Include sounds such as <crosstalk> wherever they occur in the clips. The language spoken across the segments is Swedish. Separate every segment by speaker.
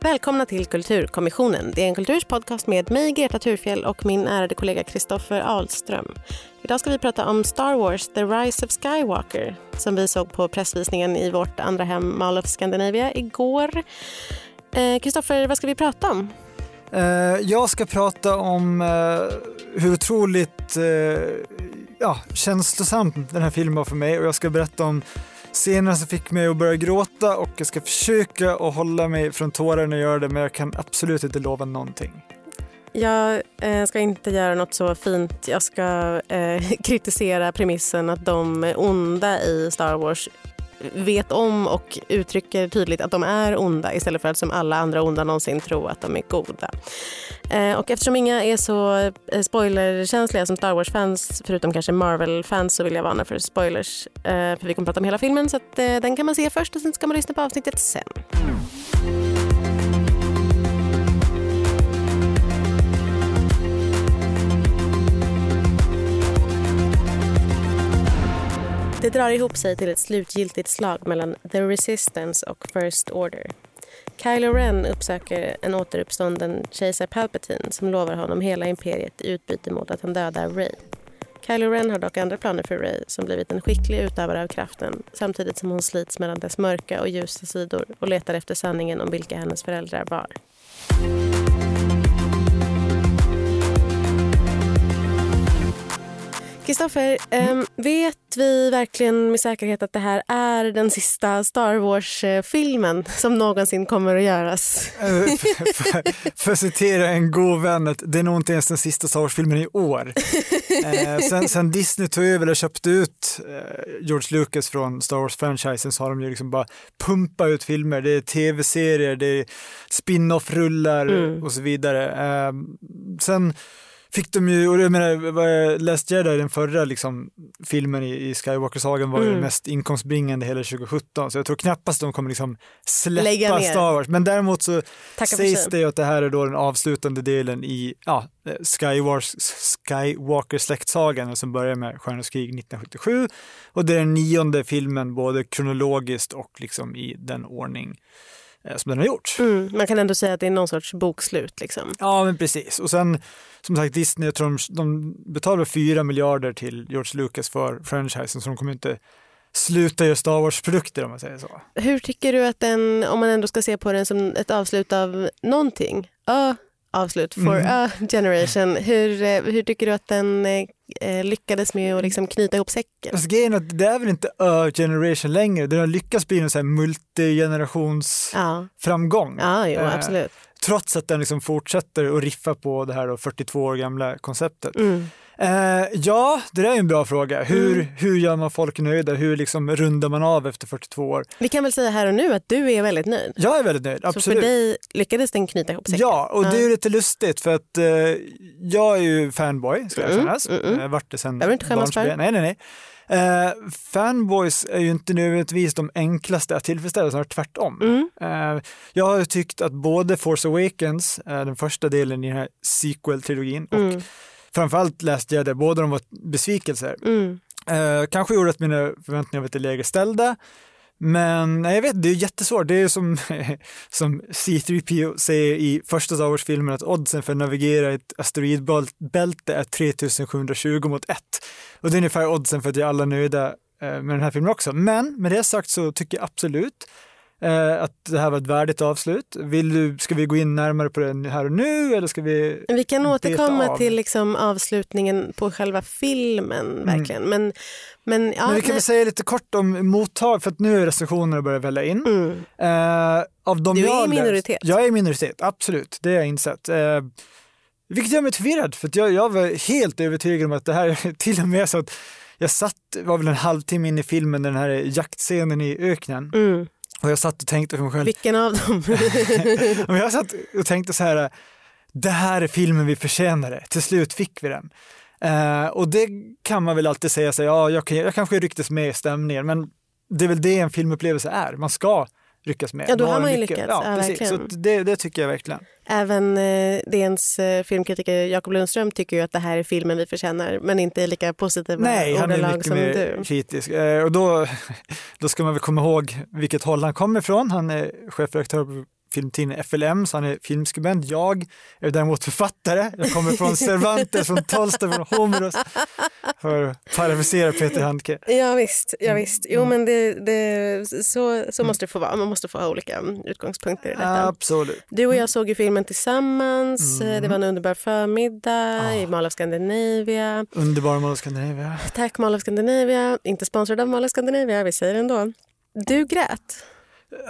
Speaker 1: Välkomna till Kulturkommissionen. Det är en kulturs podcast med mig, Greta Thurfjell och min ärade kollega Kristoffer Ahlström. Idag ska vi prata om Star Wars The Rise of Skywalker som vi såg på pressvisningen i vårt andra hem Mall of Scandinavia igår. Kristoffer, eh, vad ska vi prata om?
Speaker 2: Eh, jag ska prata om eh, hur otroligt eh, ja, känslosam den här filmen var för mig och jag ska berätta om Scenerna som fick mig att börja gråta och jag ska försöka att hålla mig från tårar när jag gör det men jag kan absolut inte lova någonting.
Speaker 1: Jag eh, ska inte göra något så fint. Jag ska eh, <laughs> kritisera premissen att de onda i Star Wars vet om och uttrycker tydligt att de är onda istället för att som alla andra onda någonsin tro att de är goda. Eh, och eftersom inga är så eh, spoilerkänsliga som Star Wars-fans, förutom kanske Marvel-fans, så vill jag varna för spoilers. Eh, för vi kommer prata om hela filmen, så att, den kan man se först och sen ska man lyssna på avsnittet sen. Det drar ihop sig till ett slutgiltigt slag mellan The Resistance och First Order. Kylo Ren uppsöker en återuppstånden kejsar Palpatine som lovar honom hela imperiet i utbyte mot att han dödar Rey. Kylo Ren har dock andra planer för Rey som blivit en skicklig utövare av kraften samtidigt som hon slits mellan dess mörka och ljusa sidor och letar efter sanningen om vilka hennes föräldrar var. Kristoffer, mm. vet vi verkligen med säkerhet att det här är den sista Star Wars-filmen som någonsin kommer att göras?
Speaker 2: Eh, för, att citera en god vän, det är nog inte ens den sista Star Wars-filmen i år. eh, sen, sen, Disney tog över och köpte ut eh, George Lucas från Star Wars-franchisen så har de ju liksom bara pumpat ut filmer. Det är tv-serier, det är spin-off-rullar mm. och så vidare. Eh, sen fick de ju, och jag menar, Last Jedi, den förra liksom, filmen i, i Skywalker-sagan var mm. ju mest inkomstbringande hela 2017, så jag tror knappast de kommer liksom släppa Star Wars. Men däremot så Tacka sägs det ju att det här är då den avslutande delen i ja, Skywalker-släktsagan som börjar med Stjärnornas krig 1977 och det är den nionde filmen både kronologiskt och liksom i den ordning som den har gjort.
Speaker 1: Mm, man kan ändå säga att det är någon sorts bokslut. Liksom.
Speaker 2: Ja, men precis. Och sen som sagt Disney, jag tror de, de betalar 4 miljarder till George Lucas för franchisen så de kommer inte sluta göra Star Wars-produkter om man säger så.
Speaker 1: Hur tycker du att den, om man ändå ska se på den som ett avslut av någonting, uh, avslut for mm. a generation. Hur, eh, hur tycker du att den eh, lyckades med att liksom knyta ihop säcken?
Speaker 2: Alltså, grejen är att det är väl inte a generation längre, den har lyckats bli en multigenerations ja. framgång.
Speaker 1: Ja, jo, eh, absolut.
Speaker 2: Trots att den liksom fortsätter att riffa på det här 42 år gamla konceptet. Mm. Eh, ja, det där är en bra fråga. Hur, mm. hur gör man folk nöjda? Hur liksom rundar man av efter 42 år?
Speaker 1: Vi kan väl säga här och nu att du är väldigt nöjd.
Speaker 2: Jag är väldigt nöjd, absolut. Så
Speaker 1: för dig lyckades den knyta ihop säcken?
Speaker 2: Ja, och det är lite lustigt för att eh, jag är ju fanboy, ska jag mm, kännas. Mm, mm. Jag har varit det sen
Speaker 1: vill inte skämmas för.
Speaker 2: Nej, nej, nej. Uh, fanboys är ju inte nödvändigtvis de enklaste att tillfredsställa, snarare tvärtom. Mm. Uh, jag har tyckt att både Force Awakens, uh, den första delen i den här sequel-trilogin, och mm framförallt läste jag det, båda de var besvikelser. Mm. Eh, kanske gjorde att mina förväntningar var lite lägre ställda. Men nej, jag vet, det är jättesvårt. Det är som, <laughs> som C3PO säger i första Star Wars-filmen att oddsen för att navigera ett asteroidbälte är 3720 mot 1. Och det är ungefär oddsen för att göra alla nöjda eh, med den här filmen också. Men med det sagt så tycker jag absolut eh, att det här var ett värdigt avslut. Vill du, ska vi gå in närmare på det här och nu eller ska vi
Speaker 1: Vi kan återkomma till liksom avslutningen på själva filmen mm. verkligen. Mm. Men, men, ja,
Speaker 2: men vi kan väl säga lite kort om mottag för att nu är recensionerna börjat välla in. Mm.
Speaker 1: Eh, av de du är i minoritet.
Speaker 2: Jag är i minoritet, absolut. Det har jag insett. Eh, vilket gör mig förvirrad för jag, jag var helt övertygad om att det här är <laughs> till och med så att jag satt, var väl en halvtimme in i filmen, den här jaktscenen i öknen. Mm. Och jag satt och tänkte för mig själv.
Speaker 1: Vilken av dem? <laughs>
Speaker 2: jag satt och tänkte så här, det här är filmen vi förtjänade. Till slut fick vi den. Eh, och det kan man väl alltid säga sig, ja, jag, jag kanske rycktes med i stämningen, men det är väl det en filmupplevelse är. Man ska ryckas med.
Speaker 1: Ja, då har man ju lyckats. Ja,
Speaker 2: ja, precis. Så det, det, tycker jag verkligen.
Speaker 1: Även eh, DNs eh, filmkritiker Jakob Lundström tycker ju att det här är filmen vi förtjänar, men inte lika positiva
Speaker 2: Nej, han är mycket mer du. kritisk. Eh, och då, <laughs> då ska man väl komma ihåg vilket håll han kommer ifrån. Han är chefredaktör filmtidningen FLM, så han är filmskribent. Jag är däremot författare. Jag kommer från <laughs> Cervantes, från Tolstoj, från Homeros. För att parafrasera Peter Handke.
Speaker 1: Ja visst, ja, visst. Jo men det, det, så, så måste det få vara. Man måste få ha olika utgångspunkter i detta.
Speaker 2: Absolut.
Speaker 1: Du och jag såg ju filmen tillsammans. Mm. Det var en underbar förmiddag ah. i Mall of Scandinavia.
Speaker 2: Underbar Mall of Scandinavia.
Speaker 1: Tack Mall of Scandinavia. Inte sponsrad av Mall of Scandinavia, vi säger det ändå. Du grät.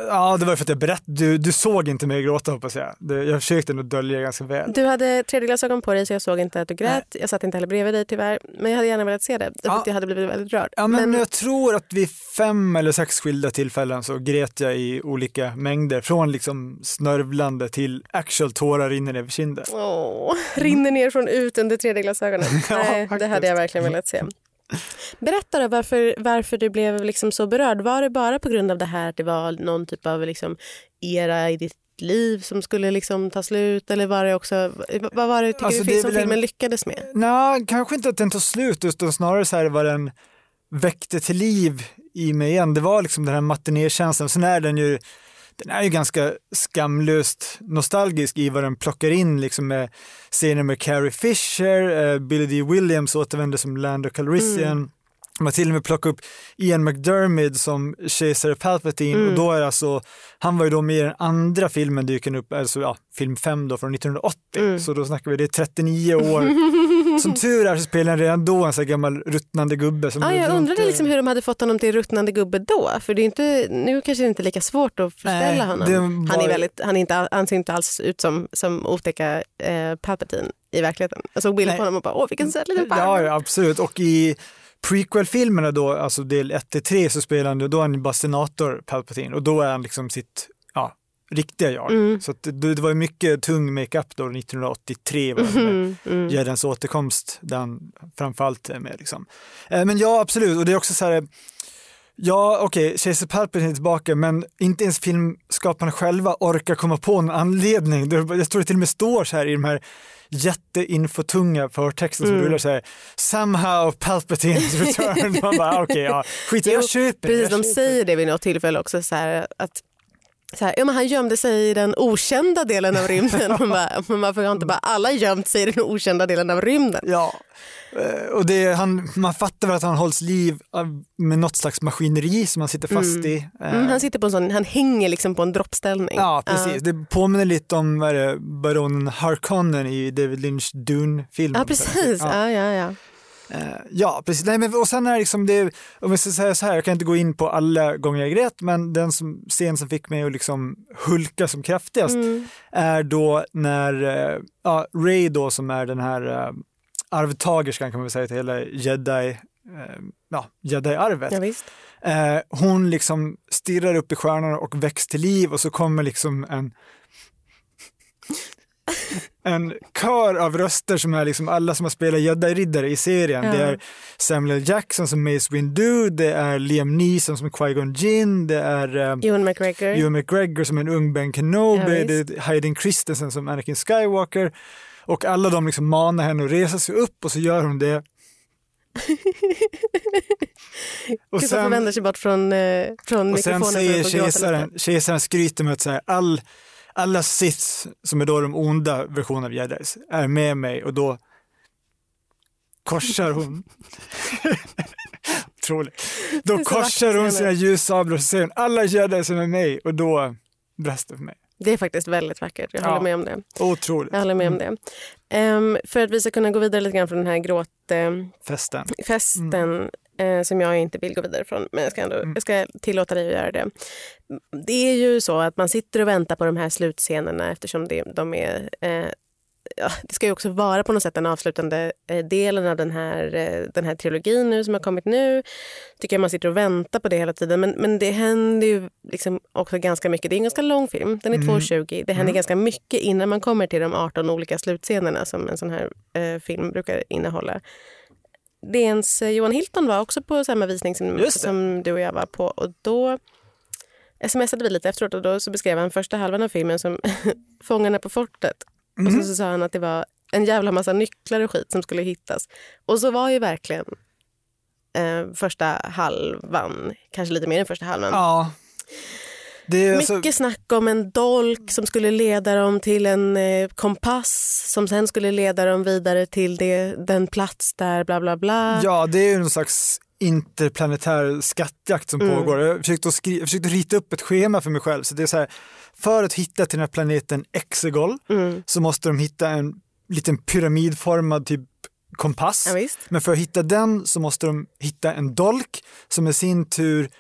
Speaker 2: Ja, det var för att jag berättade. Du, du såg inte mig gråta hoppas jag. Det, jag försökte nog dölja ganska väl.
Speaker 1: Du hade tredjeglasögon på dig så jag såg inte att du grät. Nej. Jag satt inte heller bredvid dig tyvärr. Men jag hade gärna velat se det. Ja. jag hade blivit väldigt rörd.
Speaker 2: Ja, men, men, jag tror att vid fem eller sex skilda tillfällen så grät jag i olika mängder. Från liksom snörvlande till actual tårar rinner ner för kinden.
Speaker 1: Åh, rinner ner från ut under tredje glasögonen. <laughs> ja, Nej, det hade jag verkligen velat se. Berätta då varför, varför du blev liksom så berörd. Var det bara på grund av det här att det var någon typ av liksom era i ditt liv som skulle liksom ta slut? Eller var det också, vad var det tycker alltså, du som filmen en, lyckades med?
Speaker 2: Nej, kanske inte att den tog slut utan snarare så här vad den väckte till liv i mig igen. Det var liksom den här matinékänslan. Sen är den ju den är ju ganska skamlöst nostalgisk i vad den plockar in liksom med scener med Carrie Fisher, eh, Billy D. Williams återvänder som Lando Calrissian. Mm. Man till och med plockar upp Ian McDermid som kejsare Palpatine mm. och då är alltså, han var ju då med i den andra filmen dyker upp, alltså ja, film 5 då från 1980, mm. så då snackar vi, det är 39 år. <laughs> som tur är så spelar han redan då en sån gammal ruttnande gubbe. Som
Speaker 1: ja, jag undrade liksom hur de hade fått honom till ruttnande gubbe då, för det är inte, nu kanske det inte är lika svårt att förställa honom. Var... Han, är väldigt, han, är inte, han ser inte alls ut som, som otäcka eh, Palpatine i verkligheten. Jag såg bilder på honom och bara, åh vilken söt liten
Speaker 2: farbror. Ja, absolut. Och i prequel-filmerna då, alltså del 1 till 3 så spelar han, då är han bara senator Palpatine och då är han liksom sitt ja, riktiga jag. Mm. Så det, det, var mycket tung makeup då 1983 var det mm, mm. Jedens återkomst där han framförallt är med. Liksom. Eh, men ja, absolut, och det är också så här Ja, okej, okay, Kejsar Palpatine är tillbaka, men inte ens filmskaparna själva orkar komma på en anledning. Jag tror det till och med står så här i de här jätteinfotunga förtexten som mm. rullar så här, somehow Palpatines return. <laughs> Man bara, okej, okay, ja, skit jag köper
Speaker 1: Precis, jag de säger det vid något tillfälle också, så här, att så här, ja, men han gömde sig i den okända delen av rymden. <laughs> man <laughs> bara, men varför har inte bara alla gömt sig i den okända delen av rymden?
Speaker 2: Ja, eh, och det, han, man fattar väl att han hålls liv med något slags maskineri som han sitter fast mm. i.
Speaker 1: Mm, han, sitter på en sån, han hänger liksom på en droppställning.
Speaker 2: Ja, precis. Uh. Det påminner lite om baronen Harkonnen i David Lynch Dune-filmen.
Speaker 1: Ja, precis. Ja. Ja, ja, ja.
Speaker 2: Uh, ja, precis. Nej, men, och sen är liksom det, om jag ska säga så här, jag kan inte gå in på alla gånger jag grät, men den som, scen som fick mig att liksom hulka som kraftigast mm. är då när uh, ja, Ray då som är den här uh, arvtagerskan kan man väl säga till hela jedi, ja, jedi-arvet.
Speaker 1: Ja,
Speaker 2: hon liksom stirrar upp i stjärnorna och väcks till liv och så kommer liksom en <laughs> en kör av röster som är liksom alla som har spelat jedi-riddare i serien. Ja. Det är Samuel Jackson som Mace Windu, det är Liam Neeson som Qui-Gon Jinn, det är um,
Speaker 1: Ewan McGregor.
Speaker 2: Ewan McGregor som en ung Ben Kenobi, ja, det är Hayden Christensen som Anakin Skywalker. Och alla de liksom manar henne att resa sig upp och så gör hon det. <laughs>
Speaker 1: och sen vänder sig bort från, eh, från
Speaker 2: och sen säger kejsaren, kejsaren skryter med att säga all alla Siths, som är då de onda versionerna av jedis, är med mig och då korsar hon <laughs> Otroligt. Då korsar hon sina ljussablar och säger alla jedi som är med mig och då brast det för mig.
Speaker 1: Det är faktiskt väldigt vackert, jag håller ja, med om det.
Speaker 2: Otroligt.
Speaker 1: Jag håller med om det. Um, för att vi ska kunna gå vidare lite grann från den här gråtfesten
Speaker 2: uh,
Speaker 1: festen, mm eh, som jag inte vill gå vidare från. Men jag ska, ändå, mm. jag ska tillåta dig att göra det. Det är ju så att man sitter och väntar på de här slutscenerna eftersom det, de är eh, ja, det ska ju också vara på något sätt den avslutande eh, delen av den här, eh, den här trilogin nu som har kommit nu. Tycker jag man sitter och väntar på det hela tiden. Men, men det händer ju liksom också ganska mycket. Det är en ganska lång film, den är mm. 2.20. Det händer mm. ganska mycket innan man kommer till de 18 olika slutscenerna som en sån här eh, film brukar innehålla. DNs eh, Johan Hilton var också på samma visning som, som du och jag var på. Och då smsade vi lite efteråt och då så beskrev han första halvan av filmen som <laughs> Fångarna på fortet. Mm. Och så, mhm. så sa han att det var en jävla massa nycklar och skit som skulle hittas. Och så var ju verkligen eh, första halvan, kanske lite mer än första halvan.
Speaker 2: Ja.
Speaker 1: Mycket alltså... snack om en dolk som skulle leda dem till en eh, kompass som sen skulle leda dem vidare till det, den plats där bla bla bla.
Speaker 2: Ja, det är ju någon slags interplanetär skattjakt som mm. pågår. Jag försökte, skri- jag försökte rita upp ett schema för mig själv. Så det är så här, för att hitta till den här planeten Exegol mm. så måste de hitta en liten pyramidformad typ kompass.
Speaker 1: Ja,
Speaker 2: Men för att hitta den så måste de hitta en dolk som i sin tur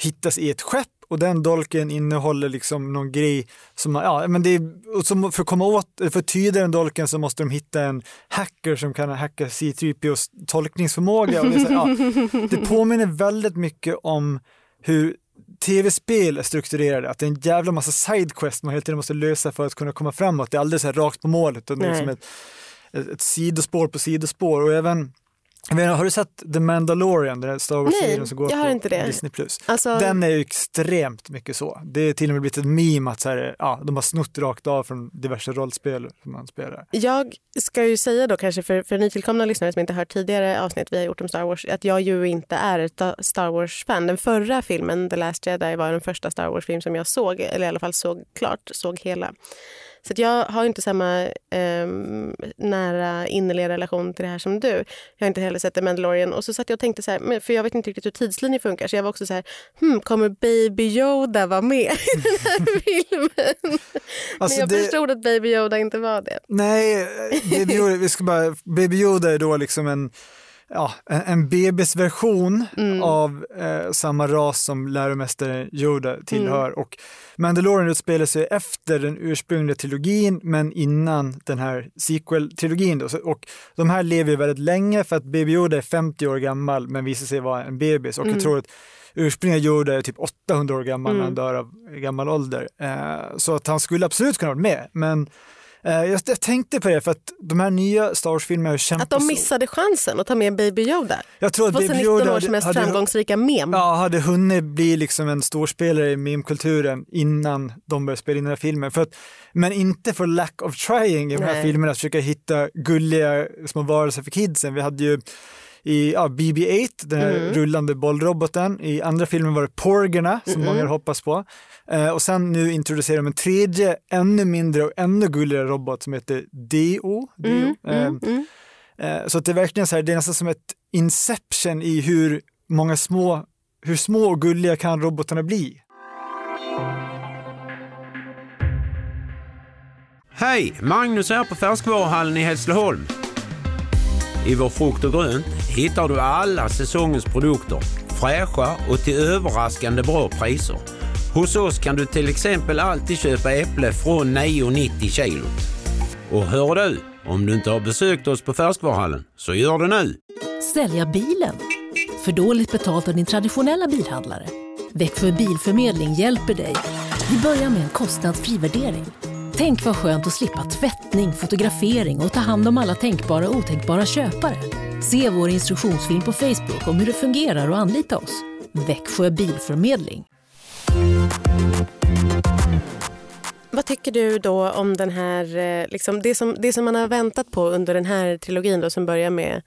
Speaker 2: hittas i ett skepp och den dolken innehåller liksom någon grej som, ja men det är, som för att komma åt, för att tyda den dolken så måste de hitta en hacker som kan hacka C3POs tolkningsförmåga. Och det, så, ja, det påminner väldigt mycket om hur tv-spel är strukturerade, att det är en jävla massa sidequest man hela tiden måste lösa för att kunna komma framåt. Det är aldrig så här rakt på målet, och det är som ett, ett, ett sidospår på sidospår. Och även har du sett The Mandalorian, den Star Wars-serien som går
Speaker 1: jag har
Speaker 2: på
Speaker 1: inte det.
Speaker 2: Disney+. Alltså... Den är ju extremt mycket så. Det är till och med blivit ett meme att så här, ja, de har snott rakt av från diverse rollspel som man spelar.
Speaker 1: Jag ska ju säga då kanske för, för nytillkomna lyssnare som inte hört tidigare avsnitt vi har gjort om Star Wars att jag ju inte är ett Star Wars-fan. Den förra filmen, The Last Jedi, var den första Star Wars-film som jag såg, eller i alla fall såg klart, såg hela. Så jag har inte samma eh, nära innerliga relation till det här som du. Jag har inte heller sett The Mandalorian. Och så satt jag och tänkte så här, för jag vet inte riktigt hur tidslinjen funkar. Så jag var också så här, hmm, kommer Baby Yoda vara med i den här <laughs> filmen? Alltså Men jag det... förstod att Baby Yoda inte var det.
Speaker 2: Nej, Baby Yoda, vi ska bara, Baby Yoda är då liksom en ja, en, en bebisversion mm. av eh, samma ras som läromästaren Yoda tillhör. Mm. Och Mandalorian utspelar sig efter den ursprungliga trilogin men innan den här sequel-trilogin. Och de här lever väldigt länge för att Baby Yoda är 50 år gammal men visar sig vara en bebis. Och mm. jag tror att ursprungliga Yoda är typ 800 år gammal när han mm. dör av gammal ålder. Eh, så att han skulle absolut kunna vara med. Men jag, jag, tänkte på det för att de här nya Star Wars-filmerna har känt
Speaker 1: Att de missade så. chansen att ta med Baby Yoda?
Speaker 2: Jag tror att Baby 19 Yoda
Speaker 1: års mest hade, framgångsrika mem.
Speaker 2: Ja, hade hunnit bli liksom en storspelare i memkulturen innan de började spela in den här filmen. För att, men inte för lack of trying i de här Nej. filmerna, att försöka hitta gulliga små varelser för kidsen. Vi hade ju i ja, BB-8, den här mm. rullande bollroboten. I andra filmen var det Porgerna som mm. många hoppas på. Eh, och sen nu introducerar de en tredje, ännu mindre och ännu gulligare robot som heter DO. DO. Mm, eh, mm, mm. eh, så att det är verkligen så här, det är nästan som ett inception i hur många små, hur små och gulliga kan robotarna bli.
Speaker 3: Hej! Magnus här på Färskvaruhallen i Hässleholm. I vår frukt och grönt hittar du alla säsongens produkter, fräscha och till överraskande bra priser. Hos oss kan du till exempel alltid köpa äpple från 9,90 kilot. Och hör du, om du inte har besökt oss på Färskvaruhallen, så gör det nu!
Speaker 4: Sälja bilen? För dåligt betalt av din traditionella bilhandlare? Växjö Bilförmedling hjälper dig. Vi börjar med en kostnadsfri värdering. Tänk vad skönt att slippa tvättning, fotografering och ta hand om alla tänkbara och otänkbara köpare. Se vår instruktionsfilm på Facebook om hur det fungerar och anlita oss. Växjö Bilförmedling.
Speaker 1: Vad tycker du då om den här, eh, liksom, det, som, det som man har väntat på under den här trilogin då, som börjar med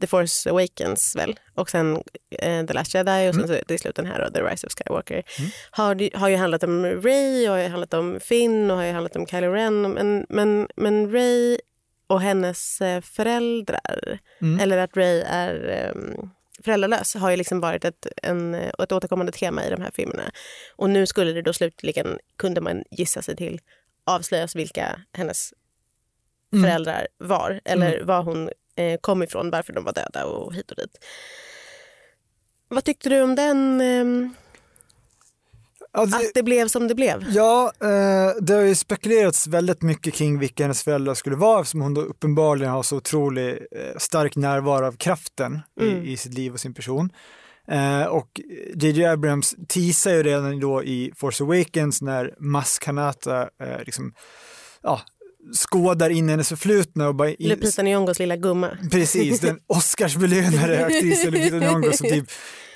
Speaker 1: The Force Awakens väl och sen eh, The Last Jedi och sen mm. så i slutet här och The Rise of Skywalker. Mm. Har, har ju handlat om Ray och har handlat om Finn och har handlat om Kylo Ren. Men, men, men Ray och hennes eh, föräldrar, mm. eller att Ray är um, föräldralös har ju liksom varit ett, en, ett återkommande tema i de här filmerna. Och nu skulle det då slutligen, kunde man gissa sig till, avslöjas vilka hennes mm. föräldrar var eller mm. var hon eh, kom ifrån, varför de var döda och hit och dit. Vad tyckte du om den? Eh... Alltså, att det blev som det blev?
Speaker 2: Ja, eh, det har ju spekulerats väldigt mycket kring vilka hennes föräldrar skulle vara eftersom hon då uppenbarligen har så otroligt eh, stark närvaro av kraften mm. i, i sitt liv och sin person. Eh, och JJ Abrams teasar ju redan då i Force Awakens när Mas Kanata eh, liksom, ja, skådar in hennes förflutna. Och bara in...
Speaker 1: Lupita Nyong'os lilla gumma.
Speaker 2: Precis, den <laughs> Oscarsbelönade aktrisen Lupita Nyong'o som typ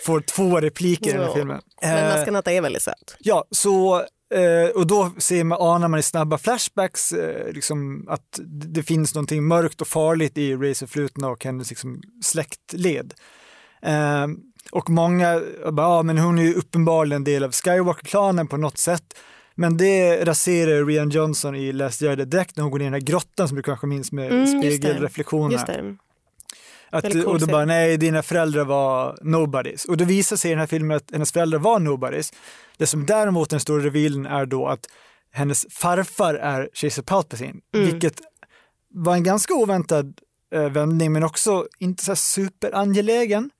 Speaker 2: får två repliker i den här filmen.
Speaker 1: Men Mas Kanata är väldigt söt.
Speaker 2: Ja, så Uh, och då ser man, anar man i snabba flashbacks uh, liksom att det finns någonting mörkt och farligt i Rays förflutna och hennes liksom, släktled. Och många bara, ja men hon är ju uppenbarligen en del av Skywalker-klanen på något sätt. Men det raserar Rian Johnson i Last Jedi direkt när hon går ner i den här grottan som du kanske minns med mm, spegelreflektioner. Att, och då bara, nej, dina föräldrar var nobodies. Och då visar sig i den här filmen att hennes föräldrar var nobodies. Det som däremot den stora revealen är då att hennes farfar är Chaser Palpatine, mm. vilket var en ganska oväntad eh, vändning men också inte så superangelägen.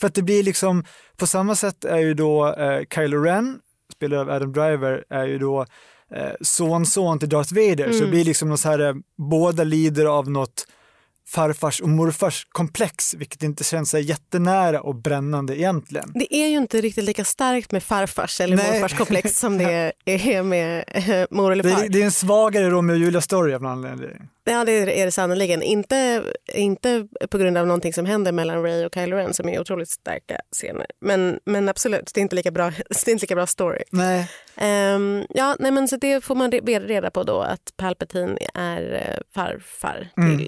Speaker 2: För att det blir liksom, på samma sätt är ju då eh, Kylo Ren, spelad av Adam Driver, är ju då eh, sonson till Darth Vader. Mm. Så det blir liksom något så här, eh, båda lider av något farfars och morfars komplex, vilket inte känns så jättenära och brännande egentligen.
Speaker 1: Det är ju inte riktigt lika starkt med farfars eller Nej. morfars komplex som det <laughs> är med äh, mor eller far.
Speaker 2: Det, det är en svagare Romeo och Julia-story av någon anledning.
Speaker 1: Ja, det är det sannerligen. Inte, inte på grund av någonting som händer mellan Ray och Kylo Ren som är otroligt starka scener. Men, men absolut, det är inte lika bra, <laughs> det är inte lika bra story.
Speaker 2: Nej.
Speaker 1: Um, ja, nej, men så det får man reda på då att Palpatine är eh, farfar till mm eh,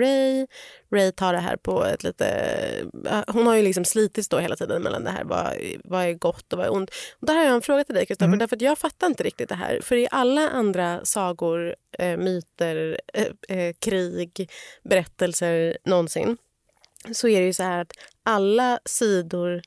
Speaker 1: Ray. Ray tar det här på ett lite... Eh, hon har ju liksom slitits då hela tiden mellan det här, vad, vad är gott och vad är ont. Och där har jag en fråga till dig Kristoffer, mm. därför att jag fattar inte riktigt det här. För i alla andra sagor, eh, myter, eh, eh, krig, berättelser någonsin så är det ju så här att alla sidor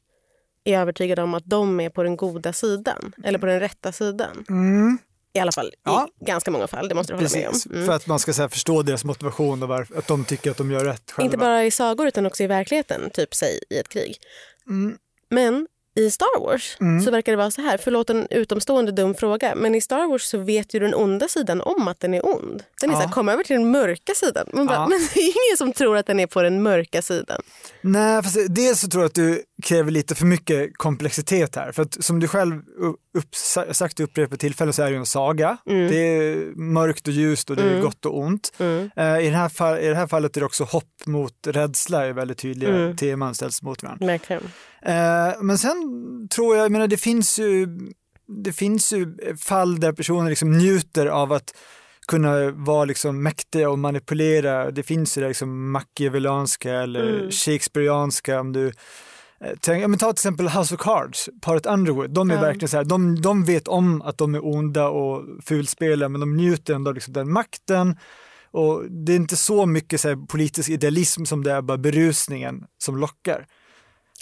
Speaker 1: är övertygade om att de är på den goda sidan, eller på den rätta sidan.
Speaker 2: Mm.
Speaker 1: I alla fall ja. i ganska många fall, det måste du hålla Precis, med
Speaker 2: om. Mm. För att man ska här, förstå deras motivation och varför, att de tycker att de gör rätt själva.
Speaker 1: Inte bara i sagor utan också i verkligheten, typ säg i ett krig.
Speaker 2: Mm.
Speaker 1: Men i Star Wars mm. så verkar det vara så här, förlåt en utomstående dum fråga, men i Star Wars så vet ju den onda sidan om att den är ond. Den är ja. så här, kom över till den mörka sidan. Man bara, ja. <laughs> Men det är ingen som tror att den är på den mörka sidan.
Speaker 2: Nej, fast dels så tror jag att du kräver lite för mycket komplexitet här. För att som du själv upp, sagt och upprepat tillfällen så är det ju en saga. Mm. Det är mörkt och ljust och det är mm. gott och ont. Mm. Uh, i, den här fall, I det här fallet är det också hopp mot rädsla, är väldigt tydliga mm. teman ställs mot varandra. Uh, men sen tror jag, jag menar det finns ju, det finns ju fall där personer liksom njuter av att kunna vara liksom mäktiga och manipulera. Det finns ju det liksom machiavellianska eller mm. shakespearianska om du Tänk, ja, men ta till exempel House of Cards, paret Underwood. De är ja. verkligen så här, de, de vet om att de är onda och fulspelare men de njuter ändå av liksom den makten. Och det är inte så mycket så här, politisk idealism som det är bara berusningen som lockar.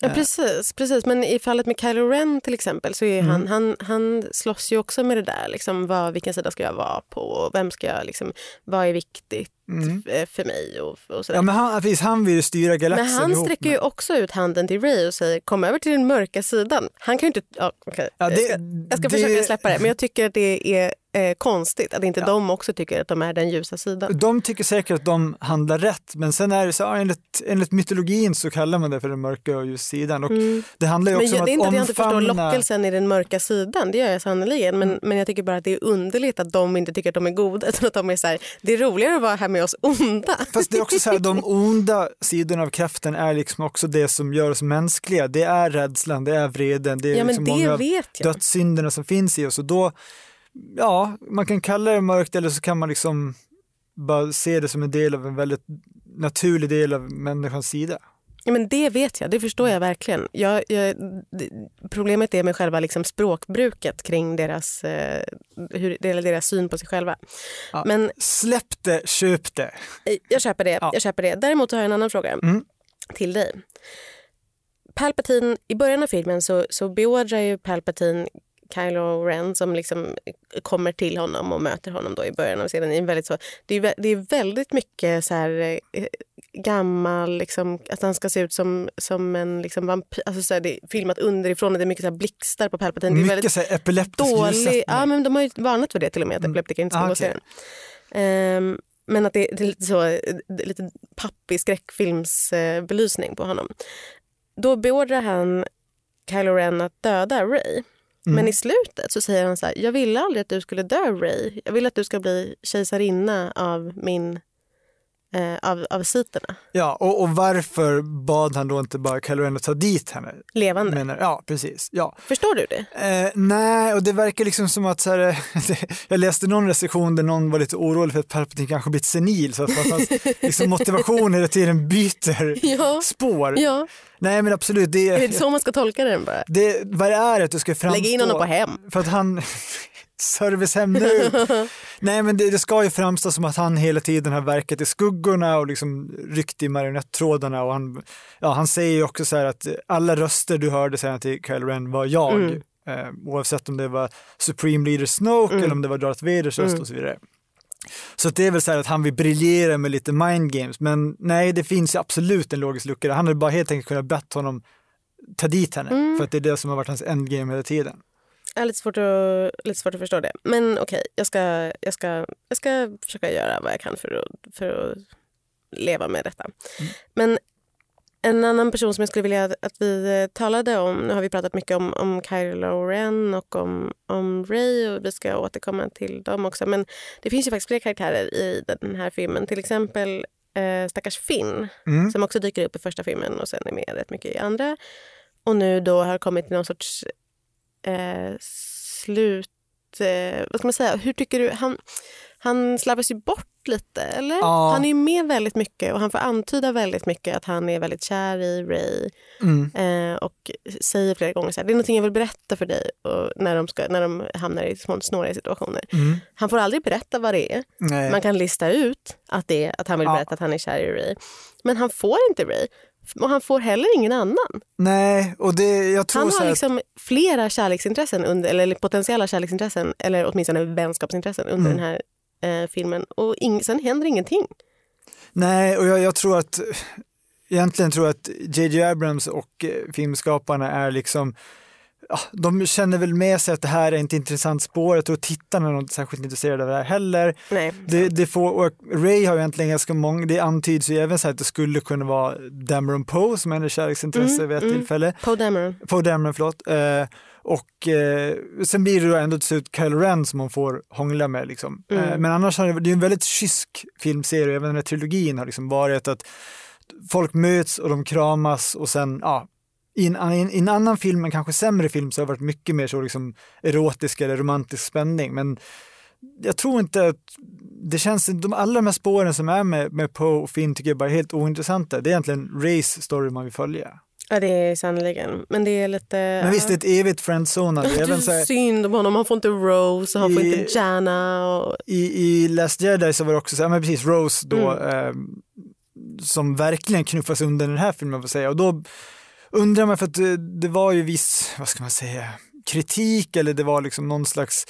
Speaker 1: Ja, precis, precis. Men i fallet med Kylo Ren till exempel så är mm. han, han, han slåss ju också med det där. Liksom, vad, vilken sida ska jag vara på? Vem ska jag, liksom, vad är viktigt mm. för mig? Och, och
Speaker 2: ja, men han, precis, han vill styra galaxen
Speaker 1: Men han sträcker ju också ut handen till Ray och säger kom över till den mörka sidan. Han kan ju inte... Ja, okay. ja, det, jag ska, jag ska det, försöka släppa det, men jag tycker att det är eh, konstigt att inte ja. de också tycker att de är den ljusa sidan.
Speaker 2: De tycker säkert att de handlar rätt, men sen är det så, enligt, enligt mytologin så kallar man det för den mörka och ljusa sidan. Och mm. Det handlar ju också
Speaker 1: men,
Speaker 2: om
Speaker 1: det är inte
Speaker 2: att
Speaker 1: att jag inte förstår lockelsen i den mörka sidan, det gör jag sannerligen. Men, mm. men jag tycker bara att det är underligt att de inte tycker att de är goda, <laughs> utan att de är så här, det är roligare att vara här med oss onda.
Speaker 2: Fast det är också så här, de <laughs> onda sidorna av kraften är liksom också det som gör oss mänskliga. Det är rädslan, det är vreden, det är
Speaker 1: ja,
Speaker 2: liksom många dödssynderna som finns i oss. Och då ja, man kan kalla det mörkt eller så kan man liksom bara se det som en del av en väldigt naturlig del av människans sida.
Speaker 1: Ja, men det vet jag, det förstår jag verkligen. Jag, jag, problemet är med själva liksom språkbruket kring deras, eh, hur, deras syn på sig själva.
Speaker 2: Ja, men, släpp det, köp det.
Speaker 1: Jag köper det, ja. jag köper det. Däremot har jag en annan fråga mm. till dig. Palpatine, I början av filmen så, så beordrar ju Palpatine Kylo Ren som liksom kommer till honom och möter honom då i början av scenen. Det är väldigt, så, det är, det är väldigt mycket så här, eh, gammal, liksom, att han ska se ut som, som en liksom, vampyr. Alltså, så här, det är filmat underifrån och det är mycket så här, blixtar på Palpatine. Det är
Speaker 2: mycket så här, epileptisk
Speaker 1: dålig, ja, men De har ju varnat för det till och med, att mm. epileptiker inte ska ah, gå serien. Um, men att det, det, är lite, så, lite pappig skräckfilmsbelysning på honom. Då beordrar han Kylo Ren att döda Ray. Mm. Men i slutet så säger han så här, jag ville aldrig att du skulle dö Ray. Jag vill att du ska bli kejsarinna av min eh, av, av siterna.
Speaker 2: Ja, och, och, varför bad han då inte bara Kylo Ren att ta dit henne?
Speaker 1: Levande?
Speaker 2: Menar, ja, precis. Ja.
Speaker 1: Förstår du det?
Speaker 2: Eh, nej, och det verkar liksom som att så här, <laughs> jag läste någon recension där någon var lite orolig för att Palpatine kanske blivit senil så att hans <laughs> liksom, motivation hela tiden byter ja. spår.
Speaker 1: Ja.
Speaker 2: Nej men absolut. Det,
Speaker 1: är det så man ska tolka den bara?
Speaker 2: Det, vad det är att du ska framstå...
Speaker 1: Lägga in honom på hem.
Speaker 2: För att han, <laughs> servicehem nu. <laughs> Nej men det, det, ska ju framstå som att han hela tiden har verkat i skuggorna och liksom ryckt i marionettrådarna och han, ja, han säger ju också så här att alla röster du hörde säga till Kylo Ren var jag. Mm. Eh, oavsett om det var Supreme Leader Snoke mm. eller om det var Darth Vaders röst mm. och så vidare. Så det är väl så här att han vill briljera med lite mind games, men nej, det finns absolut en logisk lucka. Han hade bara helt enkelt kunnat bett honom ta dit henne, mm. för att det är det som har varit hans endgame hela tiden.
Speaker 1: Jag har lite svårt att, lite svårt att förstå det. Men okej, okay, jag, ska, jag, ska, jag ska försöka göra vad jag kan för att, för att leva med detta. Mm. Men en annan person som jag skulle vilja att vi talade om, nu har vi pratat mycket om, om Kylo Ren och om, om Ray och vi ska återkomma till dem också. Men det finns ju faktiskt fler karaktärer i den här filmen. Till exempel eh, stackars Finn mm. som också dyker upp i första filmen och sen är med rätt mycket i andra. Och nu då har kommit till någon sorts eh, slut... Eh, vad ska man säga? Hur tycker du? Han, han slarvas ju bort lite, eller? Ja. Han är med väldigt mycket och han får antyda väldigt mycket att han är väldigt kär i Ray. Mm. Eh, och säger flera gånger så här, det är någonting jag vill berätta för dig och när, de ska, när de hamnar i snåriga situationer. Mm. Han får aldrig berätta vad det är. Nej. Man kan lista ut att, det är, att han vill berätta ja. att han är kär i Ray. Men han får inte Ray. Och han får heller ingen annan.
Speaker 2: Nej, och det, jag tror
Speaker 1: han har
Speaker 2: att...
Speaker 1: liksom flera kärleksintressen, under, eller potentiella kärleksintressen eller åtminstone vänskapsintressen under mm. den här eh, filmen. Och ing, sen händer ingenting.
Speaker 2: Nej, och jag, jag tror att egentligen tror jag att JJ Abrams och eh, filmskaparna är liksom ja, de känner väl med sig att det här är inte intressant spår. Jag tror tittarna är inte särskilt intresserade av det här heller.
Speaker 1: Nej,
Speaker 2: det, det får, och Ray har egentligen ganska många, det antyds ju även så att det skulle kunna vara Dameron Poe som hennes kärleksintresse mm, vid ett mm. tillfälle.
Speaker 1: Poe Dameron.
Speaker 2: Poe Dameron, förlåt. Eh, och eh, sen blir det då ändå till slut Kylo Ren som hon får hångla med. Liksom. Mm. Eh, men annars har det, det är en väldigt kysk filmserie, även den här trilogin har liksom varit att folk möts och de kramas och sen, ja, i en, i en, annan film, en kanske sämre film, så har det varit mycket mer så liksom erotisk eller romantisk spänning. Men jag tror inte att det känns, de allra de här spåren som är med, med Poe och Finn tycker jag bara är helt ointressanta. Det är egentligen Race story man vill följa.
Speaker 1: Ja det är sannerligen. Men det är lite...
Speaker 2: Men visst, det är ett evigt friendzone.
Speaker 1: Det är så här, synd om honom. Han får inte Rose och han i, får inte Jana. Och...
Speaker 2: I, I Last Jedi så var det också så här, men precis Rose då, mm. eh, som verkligen knuffas under den här filmen får säga. Och då undrar man, för att det, det, var ju viss, vad ska man säga, kritik eller det var liksom någon slags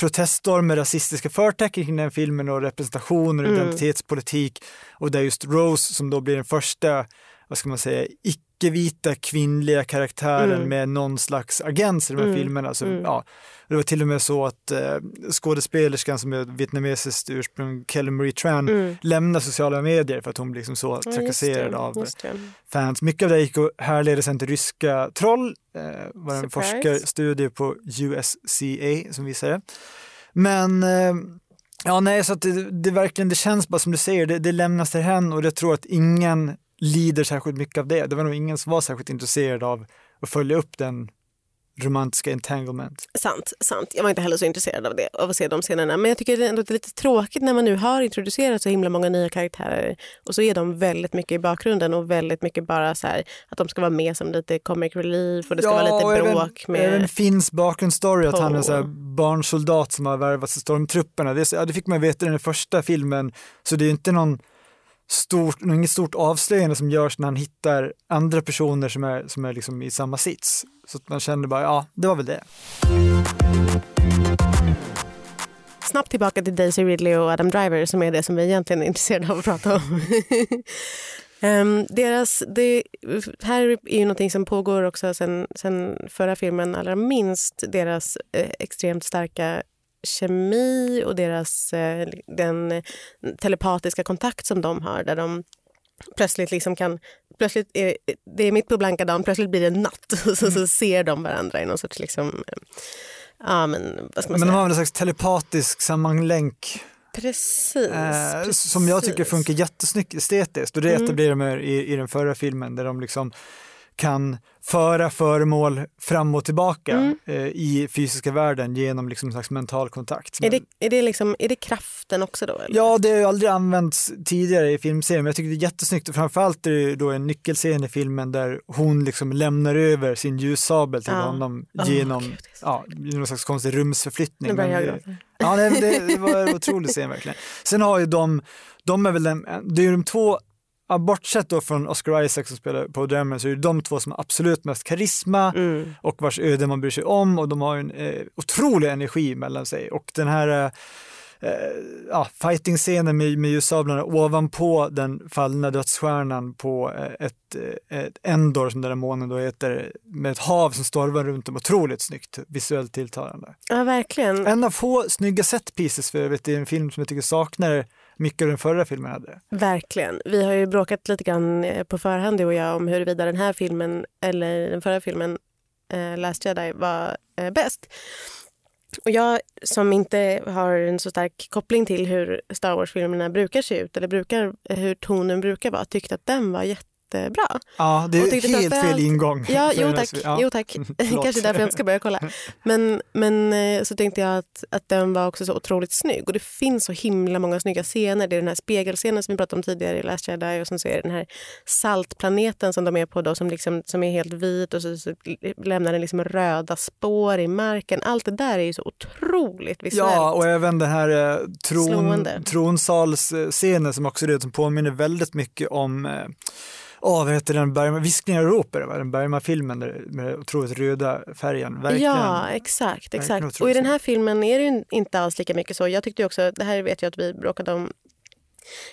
Speaker 2: proteststorm med rasistiska förtecken kring den filmen och representation och mm. identitetspolitik och där just Rose som då blir den första, vad ska man säga, icke-vita kvinnliga karaktären mm. med någon slags agens i de här mm. filmerna. Alltså, mm. ja, det var till och med så att eh, skådespelerskan som är vietnamesiskt ursprung, Kelly Marie Tran, mm. lämnar sociala medier för att hon blir liksom så trakasserad ja, av fans. Mycket av det gick att härleda sen till ryska troll, eh, var en forskarstudie på USCA som visade. Men eh, Ja, nej, så det, det, verkligen, det känns bara som du säger, det, det lämnas till henne och jag tror att ingen lider särskilt mycket av det. Det var nog ingen som var särskilt intresserad av att följa upp den romantiska entanglement.
Speaker 1: Sant, sant. Jag var inte heller så intresserad av det, av att se de scenerna. Men jag tycker ändå att det är lite tråkigt när man nu har introducerat så himla många nya karaktärer och så är de väldigt mycket i bakgrunden och väldigt mycket bara så här, att de ska vara med som lite comic relief och det ska ja, vara lite bråk
Speaker 2: även,
Speaker 1: med...
Speaker 2: Även Finns bakgrundsstory att han är så barnsoldat som har värvats i stormtrupperna. Det, ja, det fick man veta i den första filmen, så det är inte någon stort, inget stort avslöjande som görs när han hittar andra personer som är, som är liksom i samma sits. Så att man känner bara, ja, det var väl det.
Speaker 1: Snabbt tillbaka till Daisy Ridley och Adam Driver som är det som vi egentligen är intresserade av att prata om. um, <laughs> deras, det, här är ju någonting som pågår också sen, sen förra filmen, allra minst deras eh, extremt starka kemi och deras, eh, den telepatiska kontakt som de har där de plötsligt liksom kan... Plötsligt är, det är mitt på blanka dagen, plötsligt blir det natt och <laughs> så, så ser de varandra i någon sorts... Liksom, ja, men, vad ska man
Speaker 2: men
Speaker 1: säga?
Speaker 2: de har en slags telepatisk sammanlänk
Speaker 1: Precis,
Speaker 2: eh,
Speaker 1: precis.
Speaker 2: som jag tycker funkar jättesnyggt estetiskt och det
Speaker 1: Mm.
Speaker 2: etablerar de i, i den förra filmen där de liksom kan föra föremål fram och tillbaka
Speaker 1: Mm.
Speaker 2: eh, i fysiska världen genom liksom en slags mental kontakt.
Speaker 1: Är det, är, det liksom, är det kraften också då? Eller?
Speaker 2: Ja, det har ju aldrig använts tidigare i filmserien, men jag tycker det är jättesnyggt och framförallt är det då en nyckelscen i filmen där hon liksom lämnar över sin ljussabel till
Speaker 1: Ja.
Speaker 2: honom genom
Speaker 1: så-
Speaker 2: ja, någon slags konstig rumsförflyttning.
Speaker 1: Nu börjar jag gråta.
Speaker 2: Ja, det, det var en otrolig scen verkligen. Sen har ju de, de är väl den, det är ju de två, ja, bortsett då från Oscar Isaac som spelar på Drömmen så är det de två som har absolut mest karisma
Speaker 1: Mm.
Speaker 2: och vars öde man bryr sig om och de har en eh, otrolig energi mellan sig och den här eh, eh, ja, fighting-scenen med, med ljussablarna ovanpå den fallna dödsstjärnan på eh, ett, eh, ett Endor som den där månen då heter med ett hav som stormar runt dem. Otroligt snyggt, visuellt tilltalande.
Speaker 1: Ja, verkligen.
Speaker 2: En av få snygga set pieces för övrigt i en film som jag tycker saknar mycket av den förra filmen hade.
Speaker 1: Verkligen. Vi har ju bråkat lite grann eh, på förhand du och jag om huruvida den här filmen eller den förra filmen eh, Last Jedi var eh, bäst. Och jag som inte har en så stark koppling till hur Star Wars-filmerna brukar se ut eller brukar, eh, hur tonen brukar vara, tyckte att den var jättebra.
Speaker 2: Ja, det är helt fel ingång.
Speaker 1: Ja, jo tack.
Speaker 2: ja.
Speaker 1: Jo, tack. Kanske därför jag inte ska börja kolla. Men, men eh, så tänkte jag att, att den var också så otroligt snygg. Och det finns så himla många snygga scener. Det är den här spegelscenen som vi pratade om tidigare i Last Jedi och sen så är det den här saltplaneten som de är på då som, liksom, som är helt vit och så, så lämnar den liksom röda spår i marken. Allt det där är ju så otroligt visuellt.
Speaker 2: Ja, och även den här eh, tron,
Speaker 1: Slående.
Speaker 2: tronsalsscenen som också är det som påminner väldigt mycket om eh, Åh, vad heter den? Bergman, Viskningar och det, va? den Bergman-filmen med otroligt röda färgen. Verkligen.
Speaker 1: Ja, exakt. Exakt. Och i den här filmen är det ju inte alls lika mycket så. Jag tyckte också, det här vet jag att vi bråkade om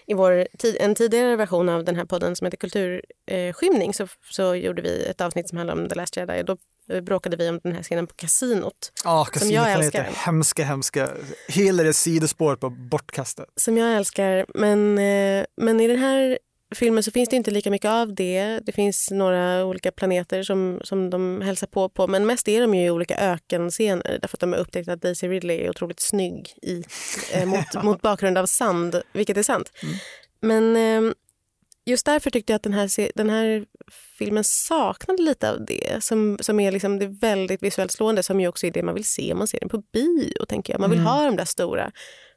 Speaker 1: i vår tid, en tidigare version av den här podden som heter Kulturskymning så, så gjorde vi ett avsnitt som handlade om The Last Jedi. Då eh, bråkade vi om den här scenen på kasinot
Speaker 2: Ja,
Speaker 1: Som jag älskar.
Speaker 2: Hemska, hemska. Hela det sidospåret på bortkastat.
Speaker 1: som jag älskar. Men, eh, men i den här filmen så finns det inte lika mycket av det. Det finns några olika planeter som, som de hälsar på på. Men mest är de ju i olika ökenscener därför att de har upptäckt att Daisy Ridley är otroligt snygg i, <laughs> eh, mot, mot bakgrund av sand, vilket är sant.
Speaker 2: Mm.
Speaker 1: Men eh, just därför tyckte jag att den här, den här filmen saknade lite av det som, som är liksom det väldigt visuellt slående som ju också är det man vill se om man ser den på bio. tänker jag. Man vill
Speaker 2: Mm.
Speaker 1: ha de där stora.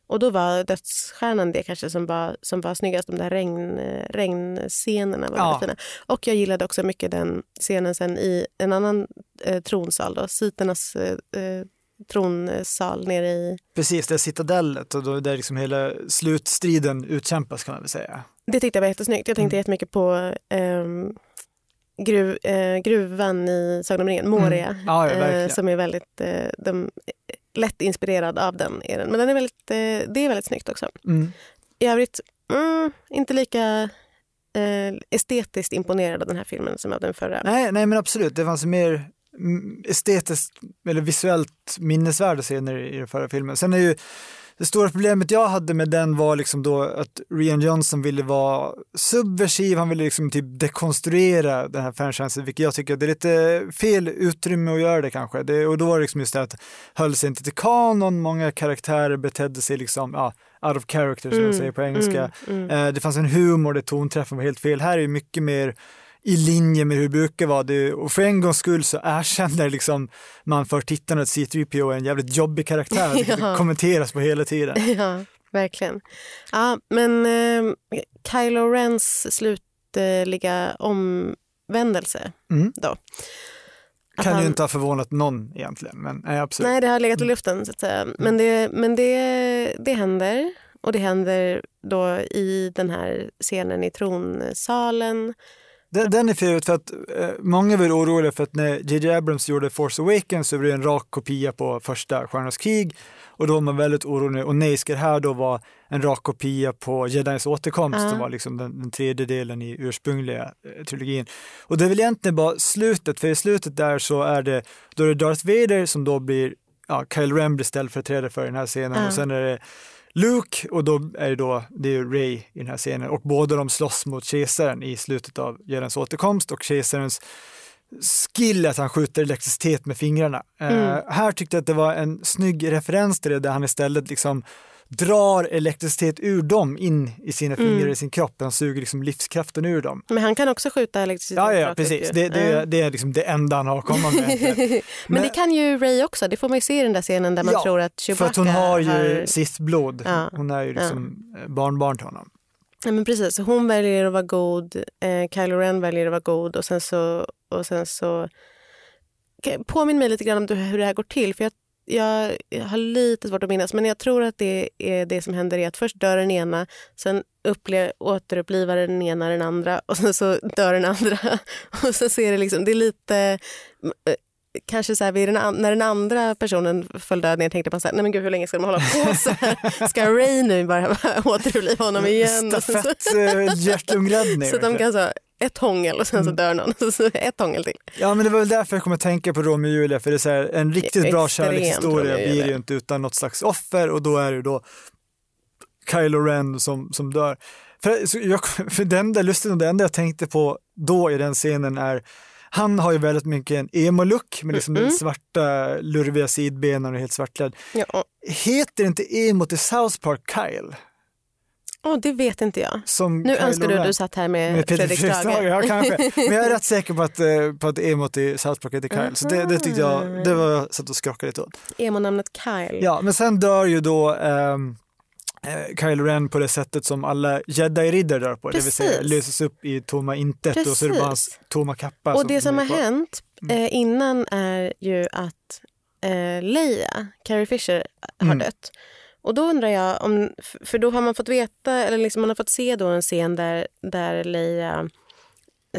Speaker 1: Och då var Dödsstjärnan det kanske som var, som var snyggast. De där regn, eh, regnscenerna var
Speaker 2: Ja.
Speaker 1: fina. Och jag gillade också mycket den scenen sen i en annan eh, tronsal. Då, Siternas eh, eh, tronsal nere i...
Speaker 2: Precis, det är citadellet och då där liksom hela slutstriden utkämpas kan man väl säga.
Speaker 1: Det tyckte jag var jättesnyggt. Jag tänkte
Speaker 2: Mm.
Speaker 1: jättemycket på ehm, gruv, eh, gruvan i Sagan om ringen, Moria.
Speaker 2: Mm. Ja, ja,
Speaker 1: eh, som är väldigt eh, de, lätt inspirerad av den. Är den. Men den är väldigt, eh, det är väldigt snyggt också.
Speaker 2: Mm.
Speaker 1: I övrigt, mm, inte lika eh, estetiskt imponerad av den här filmen som av den förra.
Speaker 2: Nej, nej, men absolut. Det fanns mer mm, estetiskt eller visuellt minnesvärda scener i den förra filmen. Sen är ju det stora problemet jag hade med den var liksom då att Rian Johnson ville vara subversiv, han ville liksom typ dekonstruera den här franchisen, vilket jag tycker det är lite fel utrymme att göra det kanske. Det, och då var det liksom just det att höll sig inte till kanon, många karaktärer betedde sig liksom, ja, out of character som man säger på engelska.
Speaker 1: Mm, mm.
Speaker 2: Eh, Det fanns en humor där tonträffen var helt fel. Här är det mycket mer i linje med hur det brukar vara. Det, och för en gångs skull så erkänner liksom man för tittarna att C3PO är en jävligt jobbig karaktär. <laughs>
Speaker 1: Ja.
Speaker 2: det kommenteras på hela tiden. <laughs>
Speaker 1: Ja, verkligen. Ja, men eh, Kylo Rens slutliga omvändelse
Speaker 2: Mm.
Speaker 1: då. Att
Speaker 2: Kan
Speaker 1: han-
Speaker 2: ju inte ha förvånat någon egentligen, men nej, absolut.
Speaker 1: Nej, det har legat i luften så att säga. Men, det, men det, det händer och det händer då i den här scenen i tronsalen.
Speaker 2: Den, den är för för att eh, många var oroliga för att när JJ Abrams gjorde Force Awakens så blev det en rak kopia på första Stjärnornas krig och då var man väldigt orolig. Och nej, ska det här då vara en rak kopia på Jedis återkomst uh. som var liksom den, den tredje delen i ursprungliga eh, trilogin. Och det är väl egentligen bara slutet, för i slutet där så är det, då är det Darth Vader som då blir, ja, Kyle Ren blir ställföreträdare för den här scenen uh. och sen är det Luke och då är det då det är Ray i den här scenen och båda de slåss mot kejsaren i slutet av Jedins återkomst och kejsarens skill att han skjuter elektricitet med fingrarna. Eh, mm. Uh, här tyckte jag att det var en snygg referens till det där han istället liksom drar elektricitet ur dem in i sina fingrar mm. i sin kropp. Han suger liksom livskraften ur dem.
Speaker 1: Men han kan också skjuta elektricitet.
Speaker 2: Ja, ja precis. Det, det, mm. det, är liksom det enda han har att komma med. <laughs>
Speaker 1: Men, Men, det kan ju Ray också. Det får man ju se i den där scenen där man ja, tror att Chewbacca
Speaker 2: för att hon har ju har... sist blod. Ja. Hon är ju liksom ja. barnbarn till honom.
Speaker 1: Ja, men precis. Hon väljer att vara god, eh, Kylo Ren väljer att vara god och sen så... Och sen så Påminn mig lite grann om hur det här går till. För jag jag, har lite svårt att minnas, men jag tror att det är det som händer är att först dör den ena, sen upple- återupplivar den ena den andra <laughs> och sen så dör den andra. <laughs> Och så ser det liksom, det är lite eh, kanske så här, den, när den andra personen föll död ner tänkte man så här, nej men gud hur länge ska de hålla på så här? Ska Ray nu bara <laughs> återuppliva honom igen?
Speaker 2: Stafett hjärtumräddning.
Speaker 1: så de kan så ett hångel och sen så mm. dör någon. <laughs> Så ett hångel till.
Speaker 2: Ja men det var väl därför jag kom att tänka på Romeo och Julia för det är här, en riktigt bra kärlekshistoria blir ju inte utan något slags offer och då är det då Kylo Ren som, som dör. För, jag, <laughs> för den där lusten, det enda jag tänkte på då i den scenen är han har ju väldigt mycket en emo-look med liksom mm. den svarta lurviga sidbenen och helt svartklädd. Ja. Heter inte emo till South Park Kyle?
Speaker 1: Oh, det vet inte jag. Som nu Kylo önskar du att du satt här med, med Fredrik Strage.
Speaker 2: Ja, kanske. Men jag är rätt <laughs> säker på att, eh, på att emot i South Park heter Kyle. Mm. Så det, det tyckte jag, det var jag satt och skrockade lite åt.
Speaker 1: Emo-namnet Kyle.
Speaker 2: Ja, men sen dör ju då um, Kylo Ren på det sättet som alla jedi-riddare dör på, Precis. det vill säga löses upp i tomma intet Precis. och så är det bara hans tomma kappa.
Speaker 1: Och som det som har hänt mm. eh, innan är ju att eh, Leia, Carrie Fisher, har mm. dött. Och då undrar jag, om, för då har man fått veta, eller liksom man har fått se då en scen där, där Leia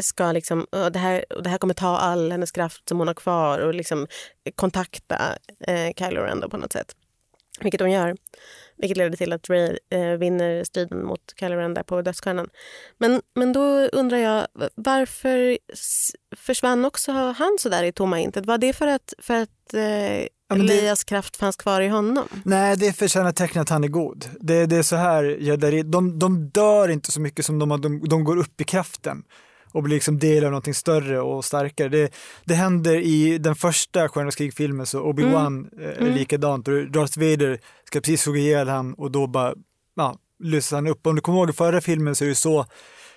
Speaker 1: ska liksom, det här, det här kommer ta all hennes kraft som hon har kvar och liksom kontakta eh, Kylo Ren på något sätt. Vilket hon gör. Vilket leder till att Ray eh, vinner striden mot Kylo Ren där på dödsstjärnan. Men, men då undrar jag, varför försvann också han så där i tomma intet? Var det för att, för att eh, Ja, Elias det... kraft fanns kvar i honom?
Speaker 2: Nej, det förtjänar tecknet att han är god. Det, det är så här, de, de dör inte så mycket som de, de, de går upp i kraften och blir liksom del av någonting större och starkare. Det, det händer i den första Stjärnornas krig-filmen, så Obi-Wan mm. Eh, är mm. likadant. Darth Vader ska precis hugga ihjäl han och då bara ja, lyser han upp. Om du kommer ihåg i förra filmen så är det så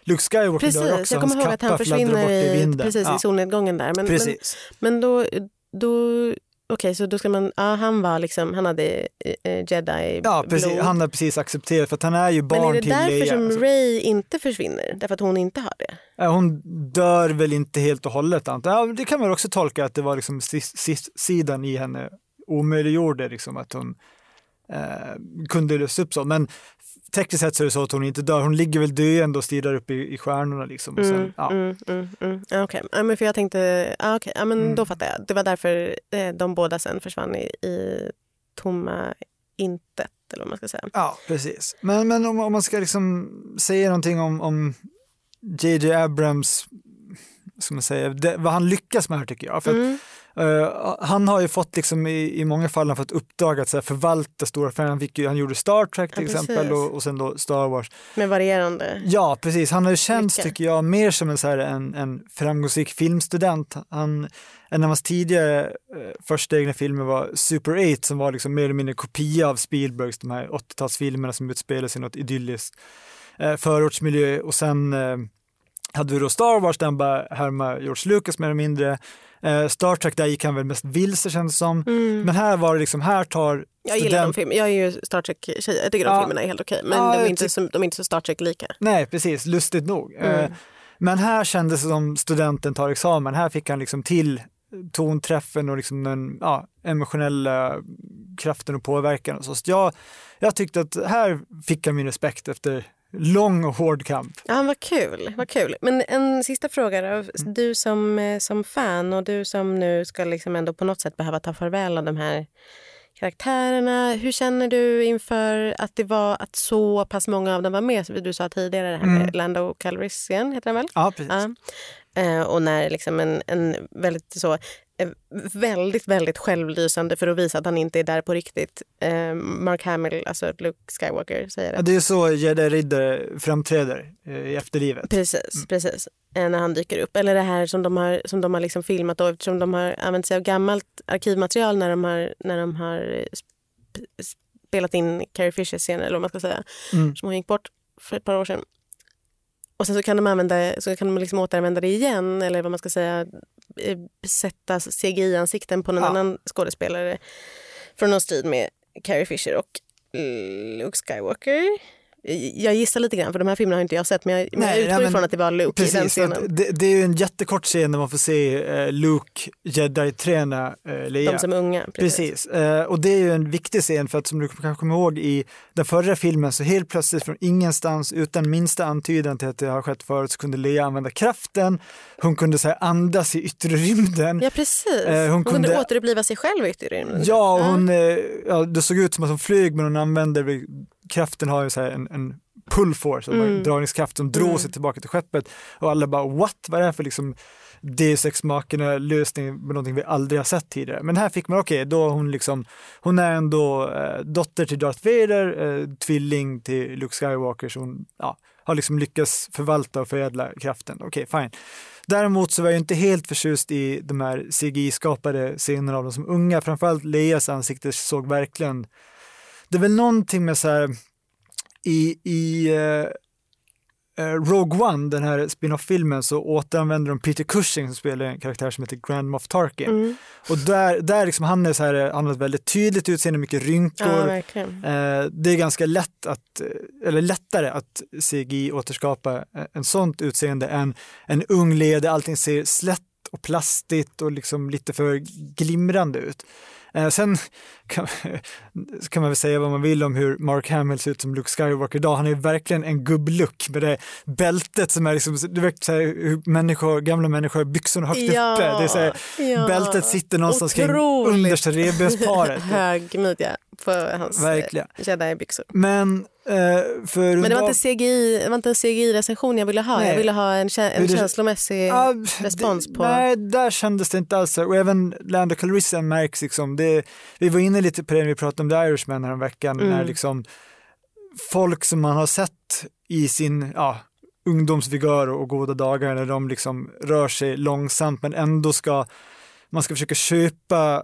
Speaker 2: Luke Skywalker
Speaker 1: precis,
Speaker 2: dör också.
Speaker 1: Jag kommer ihåg att han försvinner i, precis, ja. i solnedgången där. Men, men, men då, då Okej, okay, så då ska man, ja, han var liksom, han hade eh, jedi
Speaker 2: Ja, precis, blod. han har precis accepterat för att han är ju barn till
Speaker 1: Leia. Men är det därför
Speaker 2: som
Speaker 1: alltså. Ray inte försvinner? Därför att hon inte har det?
Speaker 2: Ja, hon dör väl inte helt och hållet antar ja, Det kan man också tolka att det var liksom sidan i henne omöjliggjorde liksom att hon eh, kunde lösa upp så. Men tekniskt sett så är det så att hon inte dör. Hon ligger väl döende och stirrar upp i, i stjärnorna. Liksom. Och sen, mm, ja. mm,
Speaker 1: mm, mm. Okej, okay. ja, men för jag tänkte, ah, okay. ja, men mm. då fattar jag. Det var därför eh, de båda sen försvann i, i tomma intet. Eller vad man ska säga.
Speaker 2: Ja, precis. Men, men om, om man ska liksom säga någonting om, om JJ Abrams, ska man säga, det, vad han lyckas med här tycker jag. För mm. Uh, han har ju fått liksom i, i många fall fått uppdrag att så här, förvalta stora affärer. Han, han gjorde Star Trek till ja, exempel och, och sen då Star Wars.
Speaker 1: Med varierande.
Speaker 2: Ja, precis. Han har ju känts, Mycket. tycker jag, mer som en, så här, en, en framgångsrik filmstudent. Han, en av hans tidigare eh, första egna filmer var Super 8 som var liksom mer eller mindre kopia av Spielbergs de här 80-talsfilmerna som utspelar sig i något idylliskt eh, förortsmiljö och sen eh, hade vi då Star Wars där han bara härmade George Lucas mer eller mindre Eh, Star Trek, där gick han väl mest vilse känns det som. Mm. Men här var det liksom, här tar
Speaker 1: jag gillar de filmerna. Jag är ju Star Trek-tjej. Jag tycker ja. de filmerna är helt okej. Men ja, de, är inte så, de är inte så Star Trek-lika.
Speaker 2: Nej, precis. Lustigt nog. Mm. Eh, men här kändes det som studenten tar examen. Här fick han liksom till tonträffen och liksom den ja, emotionella kraften och påverkan. Och så. så jag, jag tyckte att här fick jag min respekt efter lång och hård kamp.
Speaker 1: Ja, vad kul. Vad kul. Men en sista fråga. Då. Mm. Du som, eh, som fan och du som nu ska liksom ändå på något sätt behöva ta farväl av de här karaktärerna. Hur känner du inför att det var att så pass många av dem var med? Du sa tidigare det här med mm. Lando Calrissian, heter han väl?
Speaker 2: Ja, precis. Ja.
Speaker 1: Eh, och när liksom en, en väldigt så väldigt, väldigt självlysande för att visa att han inte är där på riktigt. Eh, Mark Hamill, alltså Luke Skywalker, säger det.
Speaker 2: Ja, det är så jedi-riddare framträder i efterlivet.
Speaker 1: Precis, mm. precis. när han dyker upp. Eller det här som de har, som de har liksom filmat då, eftersom de har använt sig av gammalt arkivmaterial när de har, när de har spelat in Carrie Fishers scener, eller vad man ska säga, mm. som hon gick bort för ett par år sedan. Och sen så kan de, använda, så kan de liksom återanvända det igen eller vad man ska säga eh, sätta CGI-ansikten på någon ja. annan skådespelare från någon strid med Carrie Fisher och Luke Skywalker. Jag gissar lite grann, för de här filmerna har inte jag sett, men jag, Nej, jag utgår ifrån att det var Luke precis, i den scenen.
Speaker 2: Det, det, är ju en jättekort scen där man får se uh, Luke jedi-träna uh, Leia.
Speaker 1: De som är unga.
Speaker 2: Precis. precis. Uh, och det är ju en viktig scen, för att som du kanske kommer ihåg i den förra filmen så helt plötsligt från ingenstans utan minsta antydan till att det har skett förut så kunde Leia använda kraften. Hon kunde så här, andas i yttre rymden.
Speaker 1: Ja, precis. hon, hon kunde, kunde återuppliva sig själv i yttre rymden.
Speaker 2: Ja, hon, ja, det såg ut som att hon flög men hon använde kraften har ju så en, en pull force, mm. dragningskraft som drar mm. sig tillbaka till skeppet och alla bara what, vad är det här för liksom Deus Ex Machina lösning med någonting vi aldrig har sett tidigare. Men här fick man, okej, okay, då hon liksom, hon är ändå eh, dotter till Darth Vader, eh, tvilling till Luke Skywalker, så hon ja, har liksom lyckats förvalta och förädla kraften. Okej, okay, fine. Däremot så var jag inte helt förtjust i de här CGI-skapade scenerna av dem som unga, framförallt Leias ansikte såg verkligen det är väl någonting med så här i, i uh, Rogue One, den här spin-off-filmen, så återanvänder de Peter Cushing som spelar en karaktär som heter Grand Moff Tarkin. Mm. Och där, där liksom han är så här, han har ett väldigt tydligt utseende, mycket rynkor. Ja, uh, det är ganska lätt att, eller lättare att CGI återskapa en sånt utseende än en ung led där allting ser slätt och plastigt och liksom lite för glimrande ut. Eh, sen kan, <laughs> kan, man väl säga vad man vill om hur Mark Hamill ser ut som Luke Skywalker idag. Han är verkligen en gubblook med det bältet som är liksom, du vet så här, hur människor, gamla människor har byxorna högt ja, uppe. Det är så här, ja. Bältet sitter någonstans Otroligt. kring understa revbensparet. <laughs>
Speaker 1: Hög midja på hans Verkligen. jedi-byxor.
Speaker 2: Men
Speaker 1: Uh, för Men det var, inte CGI, det var inte en CGI-recension jag ville ha. Nej. Jag ville ha en, en känslomässig uh, respons
Speaker 2: det,
Speaker 1: på...
Speaker 2: Nej, där kändes det inte alls så. Och även Lando Calrissian märks liksom. Det, vi var inne lite på det när vi pratade om The Irishman här veckan. Mm. När liksom folk som man har sett i sin ja, ungdomsvigör och goda dagar när de liksom rör sig långsamt men ändå ska man ska försöka köpa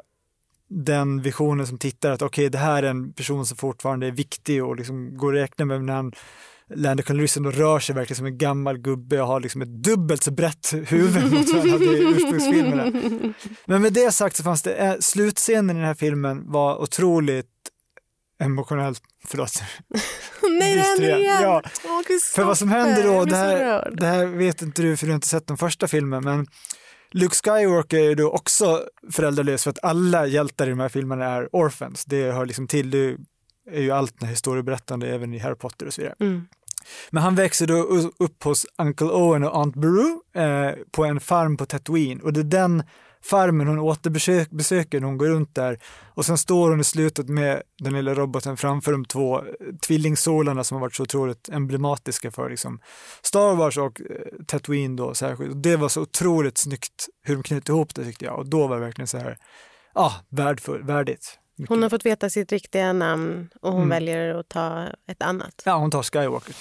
Speaker 2: den visionen som tittar att okej, okay, det här är en person som fortfarande är viktig och liksom går att räkna med när han Lando Calrissian rör sig verkligen som en gammal gubbe och har liksom ett dubbelt så brett huvud <laughs> mot vad han hade i ursprungsfilmerna. Men med det sagt så fanns det, äh, slutscenen i den här filmen var otroligt emotionellt, <laughs> förlåt.
Speaker 1: Nej, det händer igen! Ja.
Speaker 2: För vad som händer då, det här, det här vet inte du för du har inte sett den första filmen, men Luke Skywalker är då också föräldralös för att alla hjältar i de här filmerna är orphans. Det hör liksom till, det är ju allt när historieberättande även i Harry Potter och så vidare. Mm. Men han växer då upp hos Uncle Owen och Aunt Beru eh, på en farm på Tatooine och det är den farmen hon återbesöker när hon går runt där och sen står hon i slutet med den lilla roboten framför de två eh, tvillingsolarna som har varit så otroligt emblematiska för liksom Star Wars och eh, Tatooine då särskilt. Det var så otroligt snyggt hur de knöt ihop det tyckte jag och då var det verkligen så här, ja, ah, värdigt.
Speaker 1: Mycket. Hon har fått veta sitt riktiga namn och hon mm. väljer att ta ett annat.
Speaker 2: Ja, hon tar Skywalker.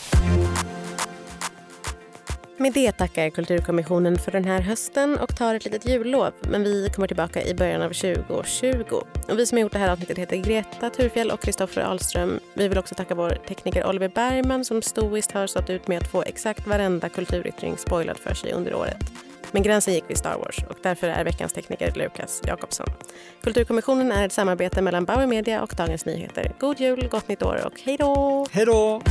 Speaker 1: Med det tackar Kulturkommissionen för den här hösten och tar ett litet jullov. Men vi kommer tillbaka i början av 2020. Och vi som har gjort det här avsnittet heter Greta Thurfjell och Kristoffer Ahlström. Vi vill också tacka vår tekniker Oliver Bergman som stoiskt har stått ut med att få exakt varenda kulturyttring spoilad för sig under året. Men gränsen gick vid Star Wars och därför är veckans tekniker Lukas Jakobsson. Kulturkommissionen är ett samarbete mellan Bauer Media och Dagens Nyheter. God jul, gott nytt år och hej då!
Speaker 2: Hej då!